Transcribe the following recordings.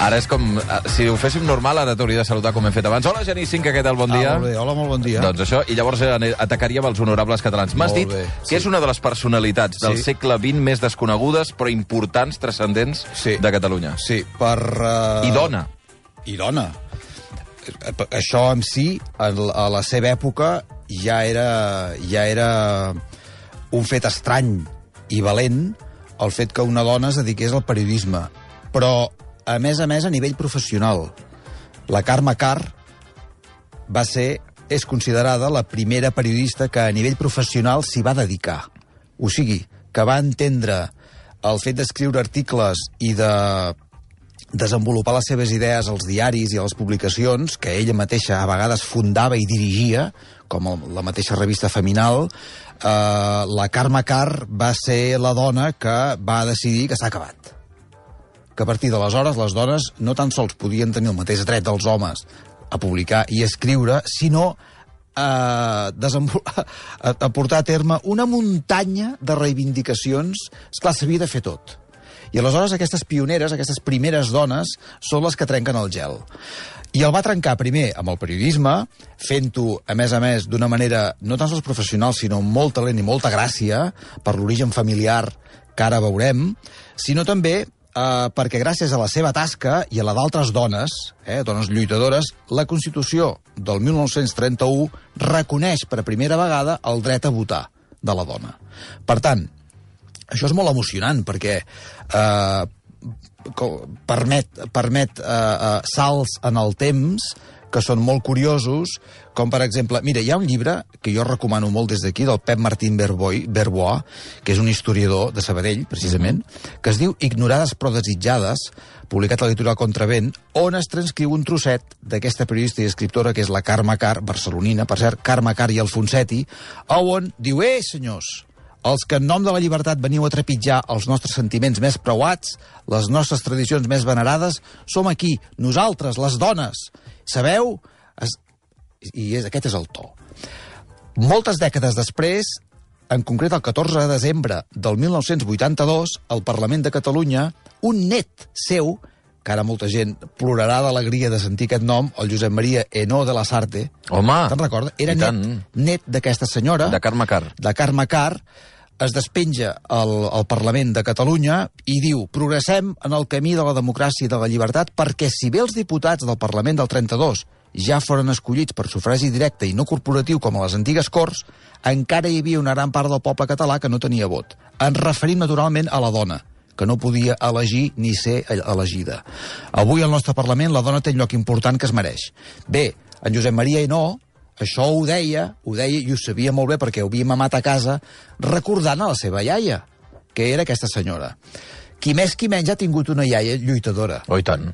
Ara és com... eh, Si ho féssim normal, ara t'hauria de saludar com hem fet abans. Hola, Genís Cinc, què tal? Bon dia. Ah, molt bé. Hola, molt bon dia. Doncs això, i llavors eh, atacaríem els honorables catalans. M'has dit bé, que és una de les personalitats del Sí. segle XX més desconegudes, però importants, transcendents Sí. de Catalunya. Sí, per... Uh... I dona. I dona. Això en si, a la seva època, ja era, ja era un fet estrany i valent el fet que una dona es dediqués al periodisme. Però, a més a més, a nivell professional. La Carme Carr va ser, és considerada la primera periodista que a nivell professional s'hi va dedicar. O sigui, que va entendre el fet d'escriure articles i de desenvolupar les seves idees als diaris i a les publicacions, que ella mateixa a vegades fundava i dirigia, com la mateixa revista Feminal, eh, la Carme Carr va ser la dona que va decidir que s'ha acabat que a partir d'aleshores les dones no tan sols podien tenir el mateix dret dels homes a publicar i escriure, sinó a, a, a portar a terme una muntanya de reivindicacions. Esclar, s'havia de fer tot. I aleshores aquestes pioneres, aquestes primeres dones, són les que trenquen el gel. I el va trencar primer amb el periodisme, fent-ho, a més a més, d'una manera no tan sols professional, sinó amb molt talent i molta gràcia, per l'origen familiar que ara veurem, sinó també eh, perquè gràcies a la seva tasca i a la d'altres dones, eh, dones lluitadores, la Constitució del 1931 reconeix per primera vegada el dret a votar de la dona. Per tant, això és molt emocionant perquè eh, permet, permet eh, eh, salts en el temps que són molt curiosos, com per exemple... Mira, hi ha un llibre que jo recomano molt des d'aquí, del Pep Martín Berboi, Berbois, que és un historiador de Sabadell, precisament, que es diu Ignorades però desitjades, publicat a l'editorial Contravent, on es transcriu un trosset d'aquesta periodista i escriptora que és la Carme Car, barcelonina, per cert, Carme Car i Alfonsetti, on diu, eh, senyors, els que en nom de la llibertat veniu a trepitjar els nostres sentiments més preuats, les nostres tradicions més venerades, som aquí, nosaltres, les dones. Sabeu? Es... I és, aquest és el to. Moltes dècades després, en concret el 14 de desembre del 1982, al Parlament de Catalunya, un net seu, que ara molta gent plorarà d'alegria de sentir aquest nom, el Josep Maria Enó de la Sarte, Home, te'n recordes? Era net, net d'aquesta senyora de Carme Carr. de Carme Carr, es despenja al, al Parlament de Catalunya i diu progressem en el camí de la democràcia i de la llibertat perquè si bé els diputats del Parlament del 32 ja foren escollits per sufragi directe i no corporatiu com a les antigues Corts, encara hi havia una gran part del poble català que no tenia vot. Ens referim naturalment a la dona, que no podia elegir ni ser elegida. Avui al nostre Parlament la dona té un lloc important que es mereix. Bé, en Josep Maria Henó, això ho deia, ho deia i ho sabia molt bé perquè ho havia mamat a casa, recordant a la seva iaia, que era aquesta senyora. Qui més qui menys ha tingut una iaia lluitadora. Oh, i tant.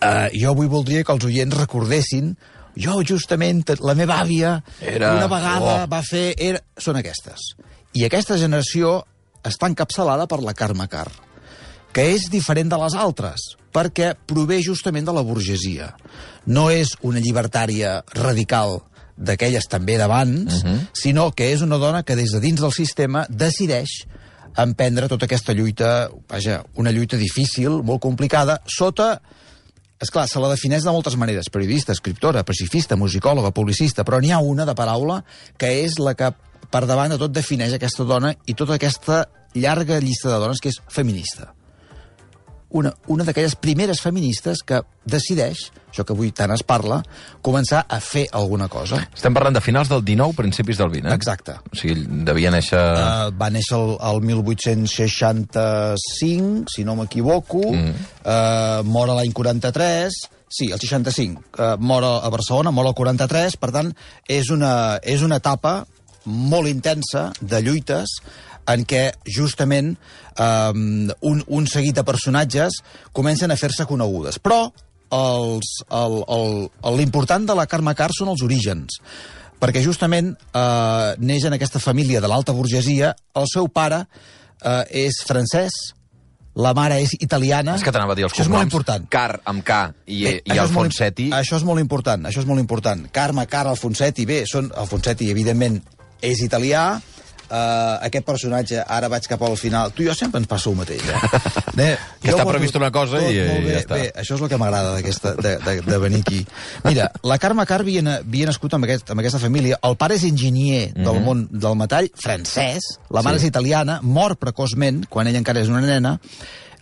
Uh, jo avui voldria que els oients recordessin jo, justament, la meva àvia Era- una vegada oh. va fer... Era... Són aquestes. I aquesta generació està encapçalada per la Carme Carr, que és diferent de les altres, perquè prové justament de la burgesia. No és una llibertària radical d'aquelles també d'abans, uh -huh. sinó que és una dona que des de dins del sistema decideix emprendre tota aquesta lluita, vaja, una lluita difícil, molt complicada, sota és clar, se la defineix de moltes maneres, periodista, escriptora, pacifista, musicòloga, publicista, però n'hi ha una de paraula que és la que per davant de tot defineix aquesta dona i tota aquesta llarga llista de dones que és feminista. Una, una d'aquelles primeres feministes que decideix, això que avui tant es parla, començar a fer alguna cosa. Estem parlant de finals del 19, principis del 20, eh? Exacte. O sigui, devia néixer... Uh, va néixer el, el 1865, si no m'equivoco, mm. uh, mor a l'any 43, sí, el 65, uh, mor a a Barcelona, mor al 43, per tant, és una, és una etapa molt intensa de lluites en què justament um, un, un seguit de personatges comencen a fer-se conegudes. Però els- el- el- l'important de la Carme Carr són els orígens perquè justament eh, neix en aquesta família de l'alta burgesia, el seu pare eh, és francès, la mare és italiana... És que t'anava a dir els Això és molt important. Car amb K i, Bé, i això és molt- Alfonsetti... Això és molt important, això és molt important. Carme, Car, Alfonsetti, bé, són, Alfonsetti, evidentment, és italià, uh, aquest personatge, ara vaig cap al final... Tu i jo sempre ens passa el mateix, eh? Bé, Que està previst una cosa i- molt i bé, ja està. Bé, això és el que m'agrada de, de, de venir aquí. Mira, la Carme Car havia, havia nascut amb, aquest, amb aquesta família. El pare és enginyer del món del metall, francès. La mare. Sí. és italiana, mor precoçment, quan ella encara és una nena.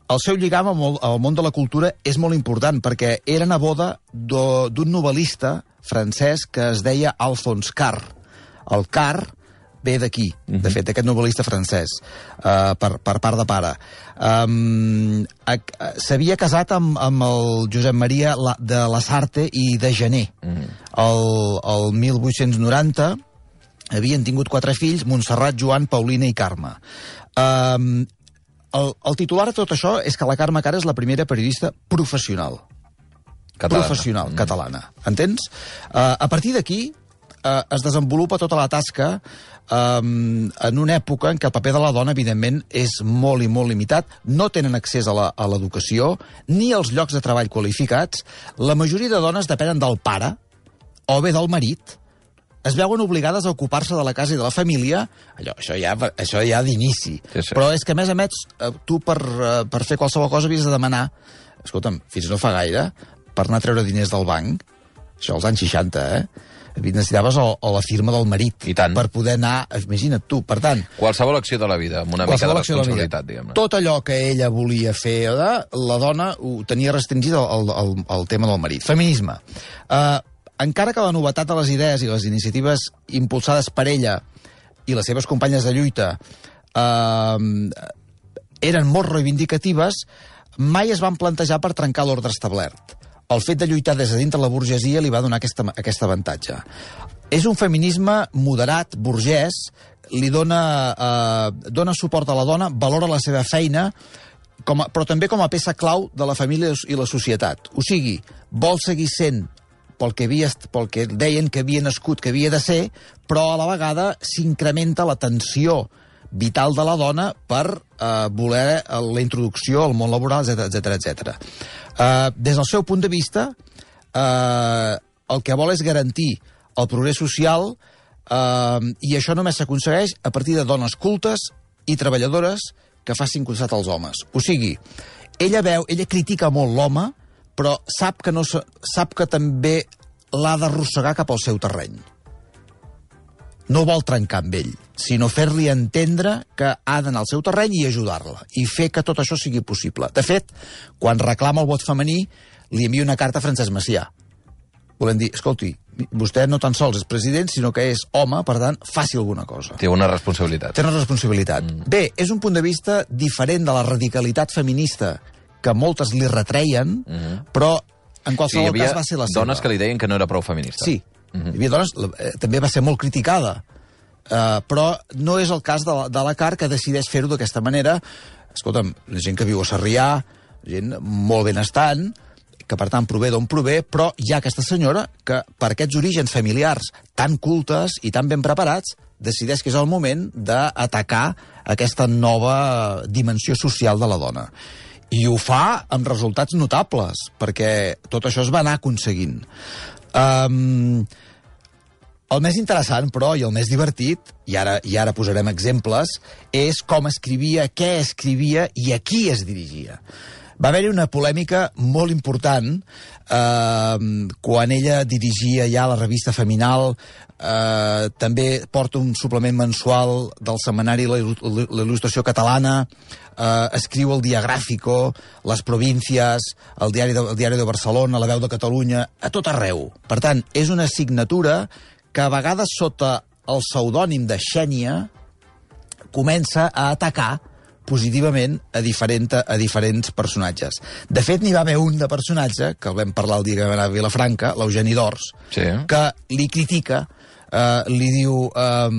El seu lligam amb el, al món de la cultura és molt important, perquè era neboda d'un novel·lista francès que es deia Alphonse Carr. El Carr ve d'aquí, de fet, d'aquest novel·lista francès, uh, per, per part de pare. Um, S'havia casat amb, amb el Josep Maria La, de Lasarte i de Gener. El, el 1890 havien tingut quatre fills, Montserrat, Joan, Paulina i Carme. Um, el, el titular de tot això és que la Carme Cara és la primera periodista professional Catalana. professional catalana. Entens? Uh, a partir d'aquí uh, es desenvolupa tota la tasca um, en una època en què el paper de la dona, evidentment, és molt i molt limitat. No tenen accés a l'educació ni als llocs de treball qualificats. La majoria de dones depenen del pare o bé del marit, es veuen obligades a ocupar-se de la casa i de la família, allò, això ja, això ja d'inici. Sí, sí. Però és que, a més a més, eh, tu per, eh, per fer qualsevol cosa havies de demanar, escolta'm, fins no fa gaire, per anar a treure diners del banc, això als anys 60, eh? Necessitaves o la firma del marit I tant. per poder anar, imagina't tu, per tant, Qualsevol acció de la vida, amb una mica de responsabilitat, diguem-ne. Tot allò que ella volia fer, eh, la dona ho tenia restringit el, el, el, el tema del marit. Feminisme. Uh, encara que la novetat de les idees i les iniciatives impulsades per ella i les seves companyes de lluita uh, eren molt reivindicatives, mai es van plantejar per trencar l'ordre establert. El fet de lluitar des de dintre la burgesia li va donar aquesta, aquest avantatge. És un feminisme moderat, burgès, li dona, eh, dona suport a la dona, valora la seva feina, com a, però també com a peça clau de la família i la societat. O sigui, vol seguir sent pel que, havia, pel que deien que havia nascut, que havia de ser, però a la vegada s'incrementa la tensió vital de la dona per eh, voler eh, la introducció al món laboral, etc etc etc. Eh, des del seu punt de vista, eh, el que vol és garantir el progrés social eh, i això només s'aconsegueix a partir de dones cultes i treballadores que facin costat als homes. O sigui, ella veu, ella critica molt l'home, però sap que, no, sap que també l'ha d'arrossegar cap al seu terreny. No vol trencar amb ell, sinó fer-li entendre que ha d'anar al seu terreny i ajudar-la, i fer que tot això sigui possible. De fet, quan reclama el vot femení, li envia una carta a Francesc Macià. Volem dir, escolti, vostè no tan sols és president, sinó que és home, per tant, faci alguna cosa. Té una responsabilitat. Té una responsabilitat. Mm. Bé, és un punt de vista diferent de la radicalitat feminista que moltes li retreien, mm -hmm. però en Sí, qualsevol havia cas va ser la seva. dones que li deien que no era prou feminista. Sí, mm -hmm. hi havia dones... Eh, també va ser molt criticada. Uh, però no és el cas de la, de la CAR que decideix fer-ho d'aquesta manera. Escolta'm, gent que viu a Sarrià, gent molt benestant, que per tant prové d'on prové, però hi ha aquesta senyora que per aquests orígens familiars tan cultes i tan ben preparats decideix que és el moment d'atacar aquesta nova dimensió social de la dona. I ho fa amb resultats notables, perquè tot això es va anar aconseguint. Um, el més interessant, però, i el més divertit, i ara, i ara posarem exemples, és com escrivia, què escrivia i a qui es dirigia. Va haver-hi una polèmica molt important eh, quan ella dirigia ja la revista Feminal, eh, també porta un suplement mensual del setmanari La Il- La Il·lustració Catalana, eh, escriu el Diagráfico, Les Províncies, el diari, de, el diari de Barcelona, La Veu de Catalunya, a tot arreu. Per tant, és una signatura que a vegades sota el pseudònim de Xènia comença a atacar positivament a, diferent, a diferents personatges. De fet, n'hi va haver un de personatge, que el vam parlar el dia que vam anar a Vilafranca, l'Eugeni d'Ors, Sí. que li critica, eh, li, diu, eh,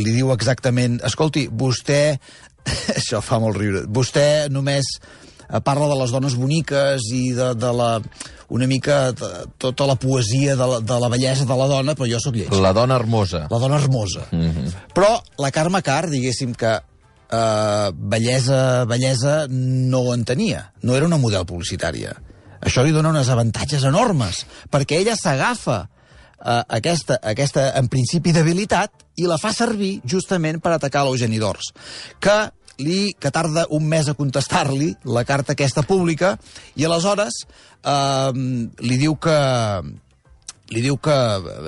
li diu exactament, escolti, vostè, això fa molt riure, vostè només eh, parla de les dones boniques i de, de la, una mica tota la poesia de la, de la bellesa de la dona, però jo sóc lleig La dona hermosa. la dona hermosa. Mm -hmm. Però la Carme Car, diguéssim que eh, bellesa, bellesa no en tenia. No era una model publicitària. Això li dona uns avantatges enormes, perquè ella s'agafa eh, aquesta, aquesta, en principi, debilitat i la fa servir justament per atacar l'Eugeni d'Ors, que li, que tarda un mes a contestar-li la carta aquesta pública i aleshores eh, li diu que li diu que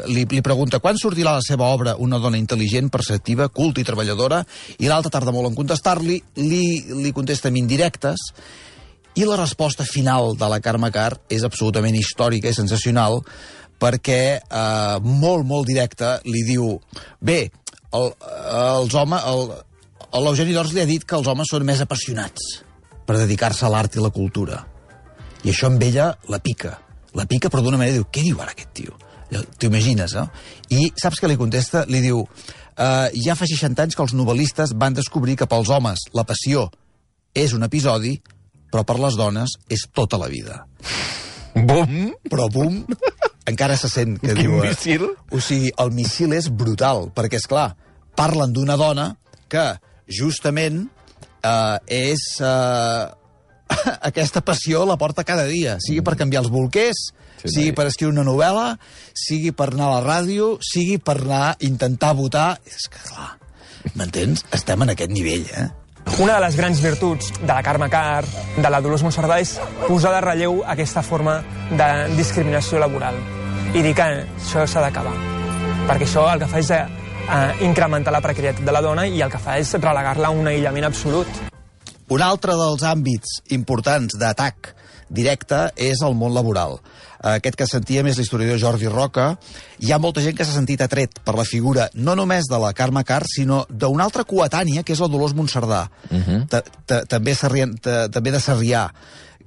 li, li pregunta quan sortirà la seva obra una dona intel·ligent, perceptiva, culta i treballadora? I l'altra tarda molt en contestar-li li, li contesta amb indirectes i la resposta final de la Carme Car és absolutament històrica i sensacional perquè eh, molt, molt directa li diu bé, el, els homes l'Eugeni d'Ors li ha dit que els homes són més apassionats per dedicar-se a l'art i la cultura i això amb ella la pica la pica, però d'una manera diu, què diu ara aquest tio? T'ho imagines, no? I saps què li contesta? Li diu, uh, ja fa 60 anys que els novel·listes van descobrir que pels homes la passió és un episodi, però per les dones és tota la vida. Bum! Però bum, encara se sent que Quin diu... eh, míssil? O sigui, el missil és brutal, perquè, és clar, parlen d'una dona que, justament, eh, és... Eh, aquesta passió la porta cada dia, sigui per canviar els bolquers, Sí, sigui per escriure una novel·la, sigui per anar a la ràdio, sigui per anar a intentar votar... És que, clar, m'entens? Estem en aquest nivell, eh? Una de les grans virtuts de la Carme Car, de la Dolors Monserdà, és posar de relleu aquesta forma de discriminació laboral i dir que això s'ha d'acabar. Perquè això el que fa és eh, incrementar la precarietat de la dona i el que fa és relegar-la a un aïllament absolut. Un altre dels àmbits importants d'atac directe és el món laboral. Aquest que sentíem és l'historiador Jordi Roca. Hi ha molta gent que s'ha sentit atret per la figura no només de la Carme Car, sinó d'una altra coetània, que és la Dolors Montcerdà, uh -huh. també, també de Sarrià.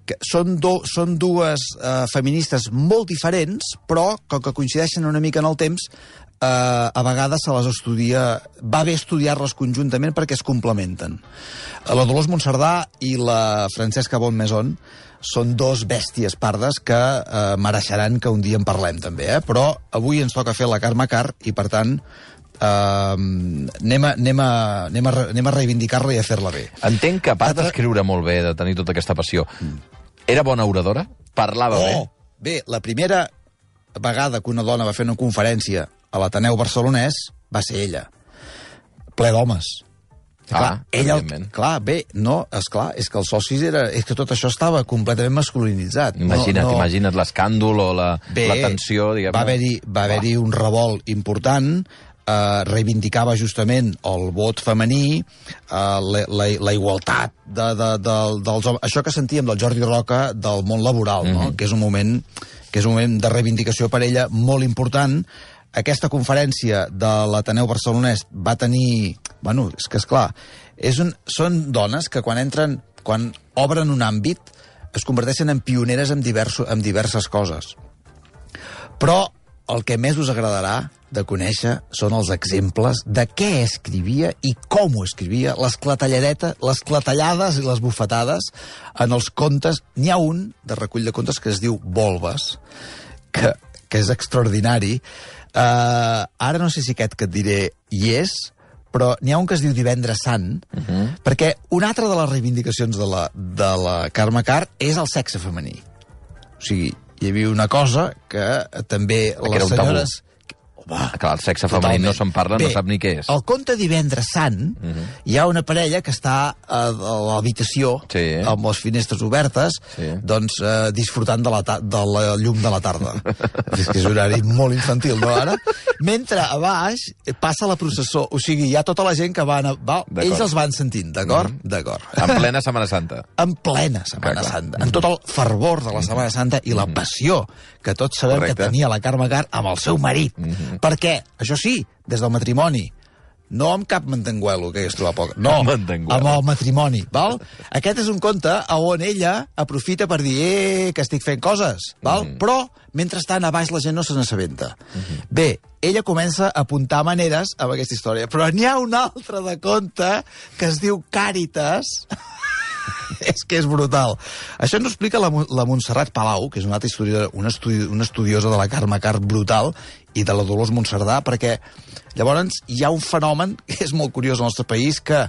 Que són, do, són dues eh, feministes molt diferents, però, com que coincideixen una mica en el temps, eh, a vegades se les estudia... Va bé estudiar-les conjuntament perquè es complementen. La Dolors Montcerdà i la Francesca Bonmeson són dos bèsties pardes que eh, mereixeran que un dia en parlem, també, eh? Però avui ens toca fer la Carme Car i, per tant, eh, anem, a, anem, a, anem, a, anem a reivindicar-la i a fer-la bé. Entenc que, a part d'escriure molt bé, de tenir tota aquesta passió, era bona oradora? Parlava bé? Oh, bé, la primera vegada que una dona va fer una conferència a l'Ateneu barcelonès va ser ella. Ple d'homes. Ah, ella, evidentment. clar, bé, no, és clar, és que els socis era, és que tot això estava completament masculinitzat. Imagina't, no, no, imagina't l'escàndol o la, Bé, la tensió, diguem va haver-hi va haver un revolt important, eh, reivindicava justament el vot femení, eh, la, la, la igualtat de, de, de, dels homes. Això que sentíem del Jordi Roca del món laboral, Mhm. no? que és un moment que és un moment de reivindicació per ella molt important. Aquesta conferència de l'Ateneu Barcelonès va tenir... Bueno, és que és clar, és un, són dones que quan entren, quan obren un àmbit, es converteixen en pioneres en, diverso, en diverses coses. Però el que més us agradarà de conèixer són els exemples de què escrivia i com ho escrivia, les, les clatellades i les bufetades en els contes. N'hi ha un de recull de contes que es diu Volves, que, que és extraordinari. Uh, ara no sé si aquest que et diré hi és, però n'hi ha un que es diu Divendres Sant, uh -huh. perquè una altra de les reivindicacions de la, de la Carme Car és el sexe femení. O sigui, hi havia una cosa que també era les un tabú. Home, Ah, Clar, el sexe femení no se'n parla, no sap ni què és. El conte Divendres Sant, uh -huh. hi ha una parella que està a, l'habitació, Sí. amb les finestres obertes, Sí. doncs eh, disfrutant de la, de la llum de la tarda. és que és un horari molt infantil, no, ara? Mentre a baix passa la processó, o sigui, hi ha tota la gent que van... A, va, ells els van sentint, d'acord? D'acord. En plena Setmana Santa. en plena Setmana Clar, clar. Santa, en tot el fervor de la Setmana Santa i la passió que tots sabem Correcte. que tenia la Carme Car amb el seu marit. Perquè, això sí, des del matrimoni, no amb cap mantenguelo, que es troba poc. No, amb el matrimoni, val? Aquest és un conte on ella aprofita per dir eh, que estic fent coses, val? Però, mentrestant, a baix la gent no se n'assabenta. Bé, ella comença a apuntar maneres amb aquesta història, però n'hi ha un altre de conte que es diu Càritas, és que és brutal. Això ens explica la, la Montserrat Palau, que és una altra historiadora, una, estudi una estudiosa de la Carme Car brutal, i de la Dolors Montcerdà, perquè llavors hi ha un fenomen que és molt curiós al nostre país, que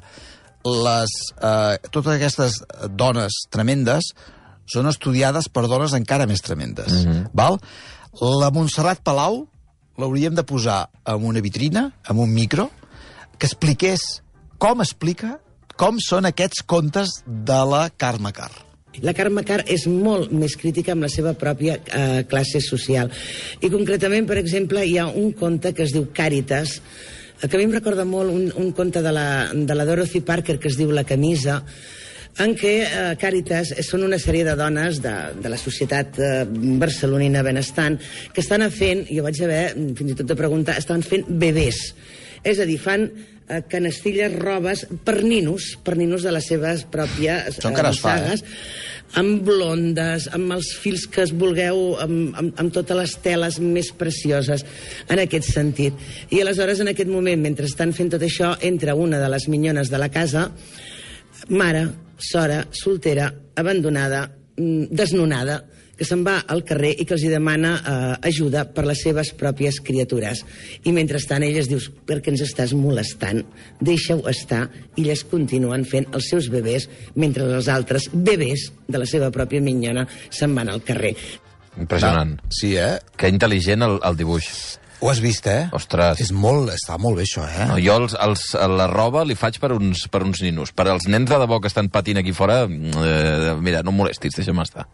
les, eh, totes aquestes dones tremendes són estudiades per dones encara més tremendes. Mm -hmm. val? La Montserrat Palau l'hauríem de posar en una vitrina, amb un micro, que expliqués com explica com són aquests contes de la Carme Carr. La Carme Carr és molt més crítica amb la seva pròpia eh, classe social. I concretament, per exemple, hi ha un conte que es diu Càritas, eh, que a mi em recorda molt un, un conte de la, de la Dorothy Parker que es diu La camisa, en què eh, Càritas són una sèrie de dones de, de la societat eh, barcelonina benestant que estan fent, jo vaig haver fins i tot de preguntar, estan fent bebès. És a dir, fan eh, canestilles, robes per ninos, per ninos de les seves pròpies Això encara es fa, eh? sagues, amb blondes, amb els fils que es vulgueu, amb, amb, amb totes les teles més precioses, en aquest sentit. I aleshores, en aquest moment, mentre estan fent tot això, entra una de les minyones de la casa, mare, sora, soltera, abandonada, mm, desnonada, que se'n va al carrer i que els hi demana eh, ajuda per les seves pròpies criatures. I mentrestant elles dius, per què ens estàs molestant? Deixa-ho estar. I elles continuen fent els seus bebès mentre els altres bebès de la seva pròpia minyona se'n van al carrer. Impressionant. Sí, eh? Que intel·ligent el, el dibuix. Ho has vist, eh? Ostres. És molt, està molt bé, això, eh? No, jo els, els, la roba li faig per uns, per uns ninos. Per als nens de debò que estan patint aquí fora, eh, mira, no em molestis, deixa'm estar.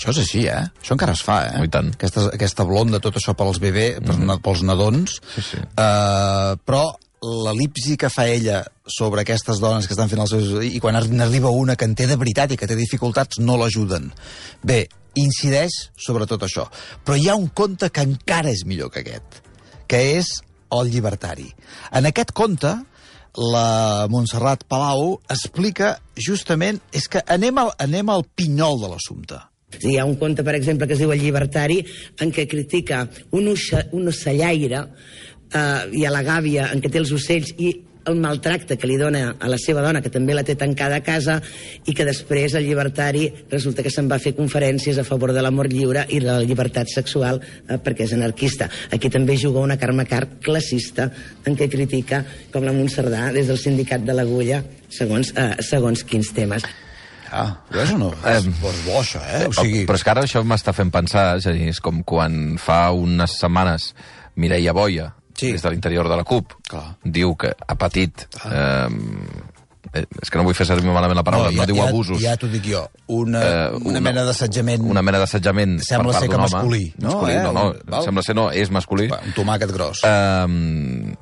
Això és així, eh? Això encara es fa, eh? Oh, tant. Aquesta, aquesta blonda, tot això pels bebè, pels, mm. pels nadons. Sí, sí. Uh, però l'elipsi que fa ella sobre aquestes dones que estan fent els seus... i quan n'arriba una que en té de veritat i que té dificultats, no l'ajuden. Bé, incideix sobre tot això. Però hi ha un conte que encara és millor que aquest, que és El llibertari. En aquest conte, la Montserrat Palau explica justament... És que anem al, anem al pinyol de l'assumpte. Hi ha un conte, per exemple, que es diu El llibertari, en què critica un, uixa, un ocellaire eh, i a la gàbia en què té els ocells i el maltracte que li dona a la seva dona, que també la té tancada a casa, i que després el llibertari resulta que se'n va fer conferències a favor de l'amor lliure i de la llibertat sexual eh, perquè és anarquista. Aquí també juga una Carme Carr classista en què critica com la Montserdà des del sindicat de l'Agulla segons, eh, segons quins temes. Ah, veus o no? És, és bo, això, eh? O sigui, Però és que ara això m'està fent pensar, és dir, és com quan fa unes setmanes Mireia Boia, Sí. des de l'interior de la CUP, Clar. diu que ha patit... Eh, eh, és que no vull fer servir malament la paraula, no, ja, diu ja, abusos. Ja t'ho dic jo. Una, Eh, una, mena d'assetjament... Una mena d'assetjament per Sembla ser que home. masculí, no? Masculí, Eh? no, no, Val. sembla ser no, és masculí. Un tomàquet gros. Eh,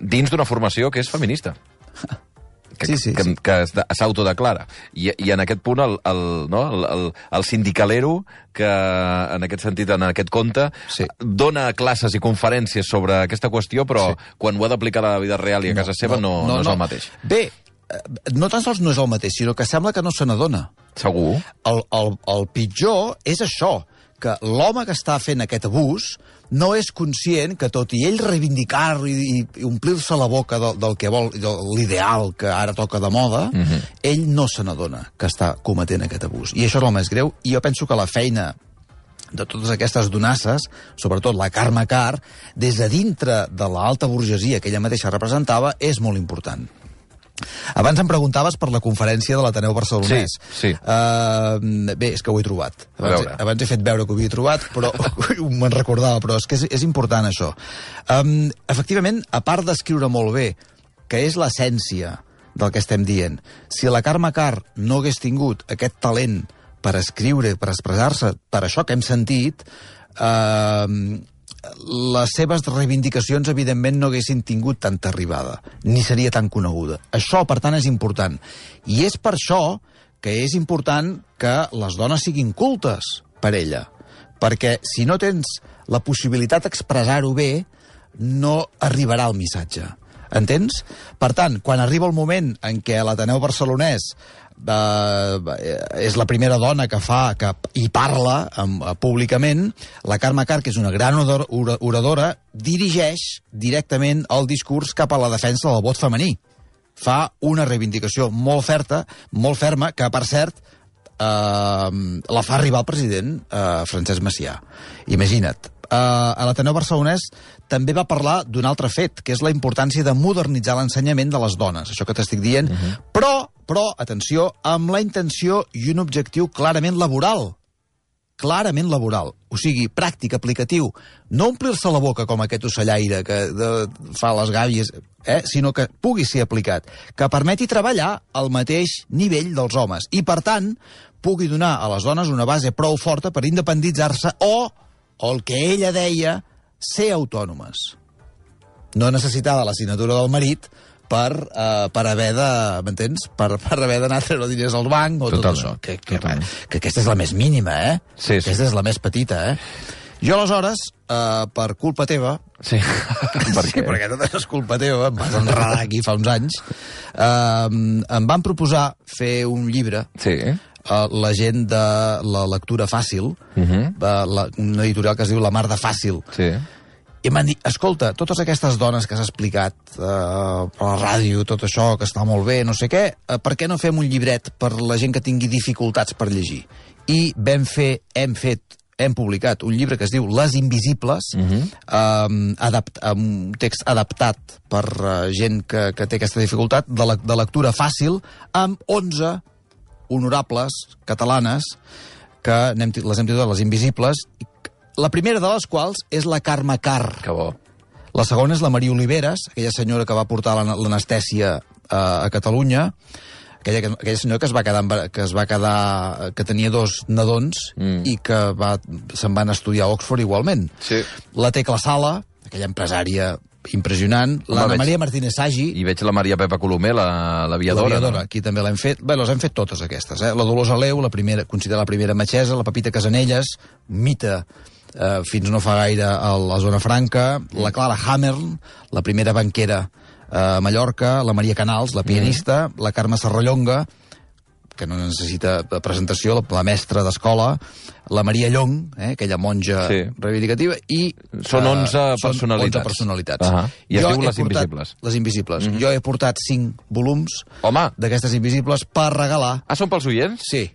dins d'una formació que és feminista. Que, Sí, sí, que, sí. que de- s'autodeclara. I, I en aquest punt el, el, no, el, el, el sindicalero que en aquest sentit, en aquest conte, Sí. dona classes i conferències sobre aquesta qüestió, però Sí. quan ho ha d'aplicar a la vida real i a casa seva no, no, no, és el mateix. Bé, eh, no tan sols no és el mateix, sinó que sembla que no se n'adona. Segur. El, el, el pitjor és això, que l'home que està fent aquest abús no és conscient que tot i ell reivindicar i, i, i omplir-se la boca del, del que vol, de l'ideal que ara toca de moda, mm -hmm. ell no se n'adona que està cometent aquest abús. I això és el més greu, i jo penso que la feina de totes aquestes donasses, sobretot la Carme Carr, des de dintre de l'alta burgesia que ella mateixa representava, és molt important. Abans em preguntaves per la conferència de l'Ateneu Barcelonès. Sí, sí. Uh, bé, és que ho he trobat. Abans, abans he fet veure que ho havia trobat, però me'n recordava, però és que és, és important això. Um, efectivament, a part d'escriure molt bé, que és l'essència del que estem dient, si la Carme Carr no hagués tingut aquest talent per escriure, per expressar-se, per això que hem sentit, eh, les seves reivindicacions, evidentment, no haguessin tingut tanta arribada, ni seria tan coneguda. Això, per tant, és important. I és per això que és important que les dones siguin cultes per ella. Perquè si no tens la possibilitat d'expressar-ho bé, no arribarà el missatge. Entens? Per tant, quan arriba el moment en què l'Ateneu Barcelonès eh, és la primera dona que fa que hi parla um, públicament, la Carme Carr, que és una gran orador- ora- oradora, dirigeix directament el discurs cap a la defensa del vot femení. Fa una reivindicació molt ferta, molt ferma, que, per cert, eh, la fa arribar el president eh, Francesc Macià. Imagina't. Eh, a l'Ateneu Barcelonès també va parlar d'un altre fet, que és la importància de modernitzar l'ensenyament de les dones, això que t'estic dient, uh -huh. però, però, atenció, amb la intenció i un objectiu clarament laboral. clarament laboral, o sigui, pràctic, aplicatiu. No omplir-se la boca com aquest ocellaire que de, fa les gàbies, eh? sinó que pugui ser aplicat, que permeti treballar al mateix nivell dels homes i, per tant, pugui donar a les dones una base prou forta per independitzar-se o, o el que ella deia, ser autònomes. No necessitava la signatura del marit per, uh, per haver de, m'entens? Per, per haver d'anar a treure diners al banc o Totalment, tot això. Que, que, totalment. que aquesta és la més mínima, eh? Sí, sí. Aquesta és la més petita, eh? Jo, aleshores, uh, per culpa teva, Sí. per sí, què? perquè tot això és culpa teva, em vas enredar aquí fa uns anys, uh, em van proposar fer un llibre Sí. uh, la gent de la lectura fàcil, uh. -huh. la, una editorial que es diu La Mar de Fàcil, Sí. I m'han dit, escolta, totes aquestes dones que has explicat eh, per la ràdio, tot això, que està molt bé, no sé què, eh, per què no fem un llibret per la gent que tingui dificultats per llegir? I vam fer, hem fet, hem publicat un llibre que es diu Les Invisibles, uh -huh. eh, adapt, amb un text adaptat per eh, gent que, que té aquesta dificultat, de, le, de lectura fàcil, amb 11 honorables catalanes que tit- les hem titulat Les Invisibles, i la primera de les quals és la Carme Carr. Que bo. La segona és la Maria Oliveres, aquella senyora que va portar l'an- l'anestèsia a, a Catalunya, aquella, que- aquella senyora que es va quedar, que es va quedar, que tenia dos nadons Mm. i que va, se'n van estudiar a Oxford igualment. Sí. La Tecla Sala, aquella empresària impressionant, l'Anna veig- Maria Martínez Sagi, I veig la Maria Pepa Colomer, la- l'aviadora. L'aviadora, no? aquí també l'hem fet. Bé, les hem fet totes aquestes. Eh? La Dolors Aleu, la primera, considera la primera metgessa, la Pepita Casanelles, mite eh, fins no fa gaire a la zona franca, la Clara Hammer, la primera banquera eh, a Mallorca, la Maria Canals, la pianista, la Carme Serrallonga, que no necessita presentació, la, mestra d'escola, la Maria Llong, eh, aquella monja Sí. reivindicativa, i... Són eh, 11 són personalitats. 11 personalitats. Ahà. I es Jo diu he Les Invisibles. Les Invisibles. Jo he portat 5 volums d'aquestes invisibles per regalar. ah, són pels oients? Sí.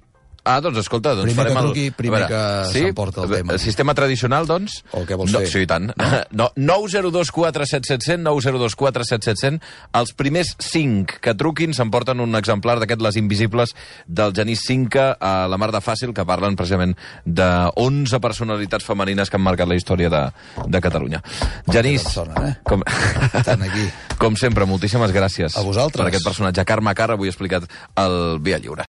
Ah, doncs escolta, doncs Primer farem que el... truqui, primer A veure, que s'emporta el tema. Sistema tradicional, doncs? O què vols no, fer? Sí, i tant. No? no 902 4700, 902 4700, els primers 5 que truquin s'emporten un exemplar d'aquest Les Invisibles del Genís Cinca a la Mar de Fàcil, que parlen precisament de 11 personalitats femenines que han marcat la història de, de Catalunya. Genís, persona, eh? com... Estan aquí. com sempre, moltíssimes gràcies A vosaltres. per aquest personatge. Carme Carra, avui he explicat el Via Lliure.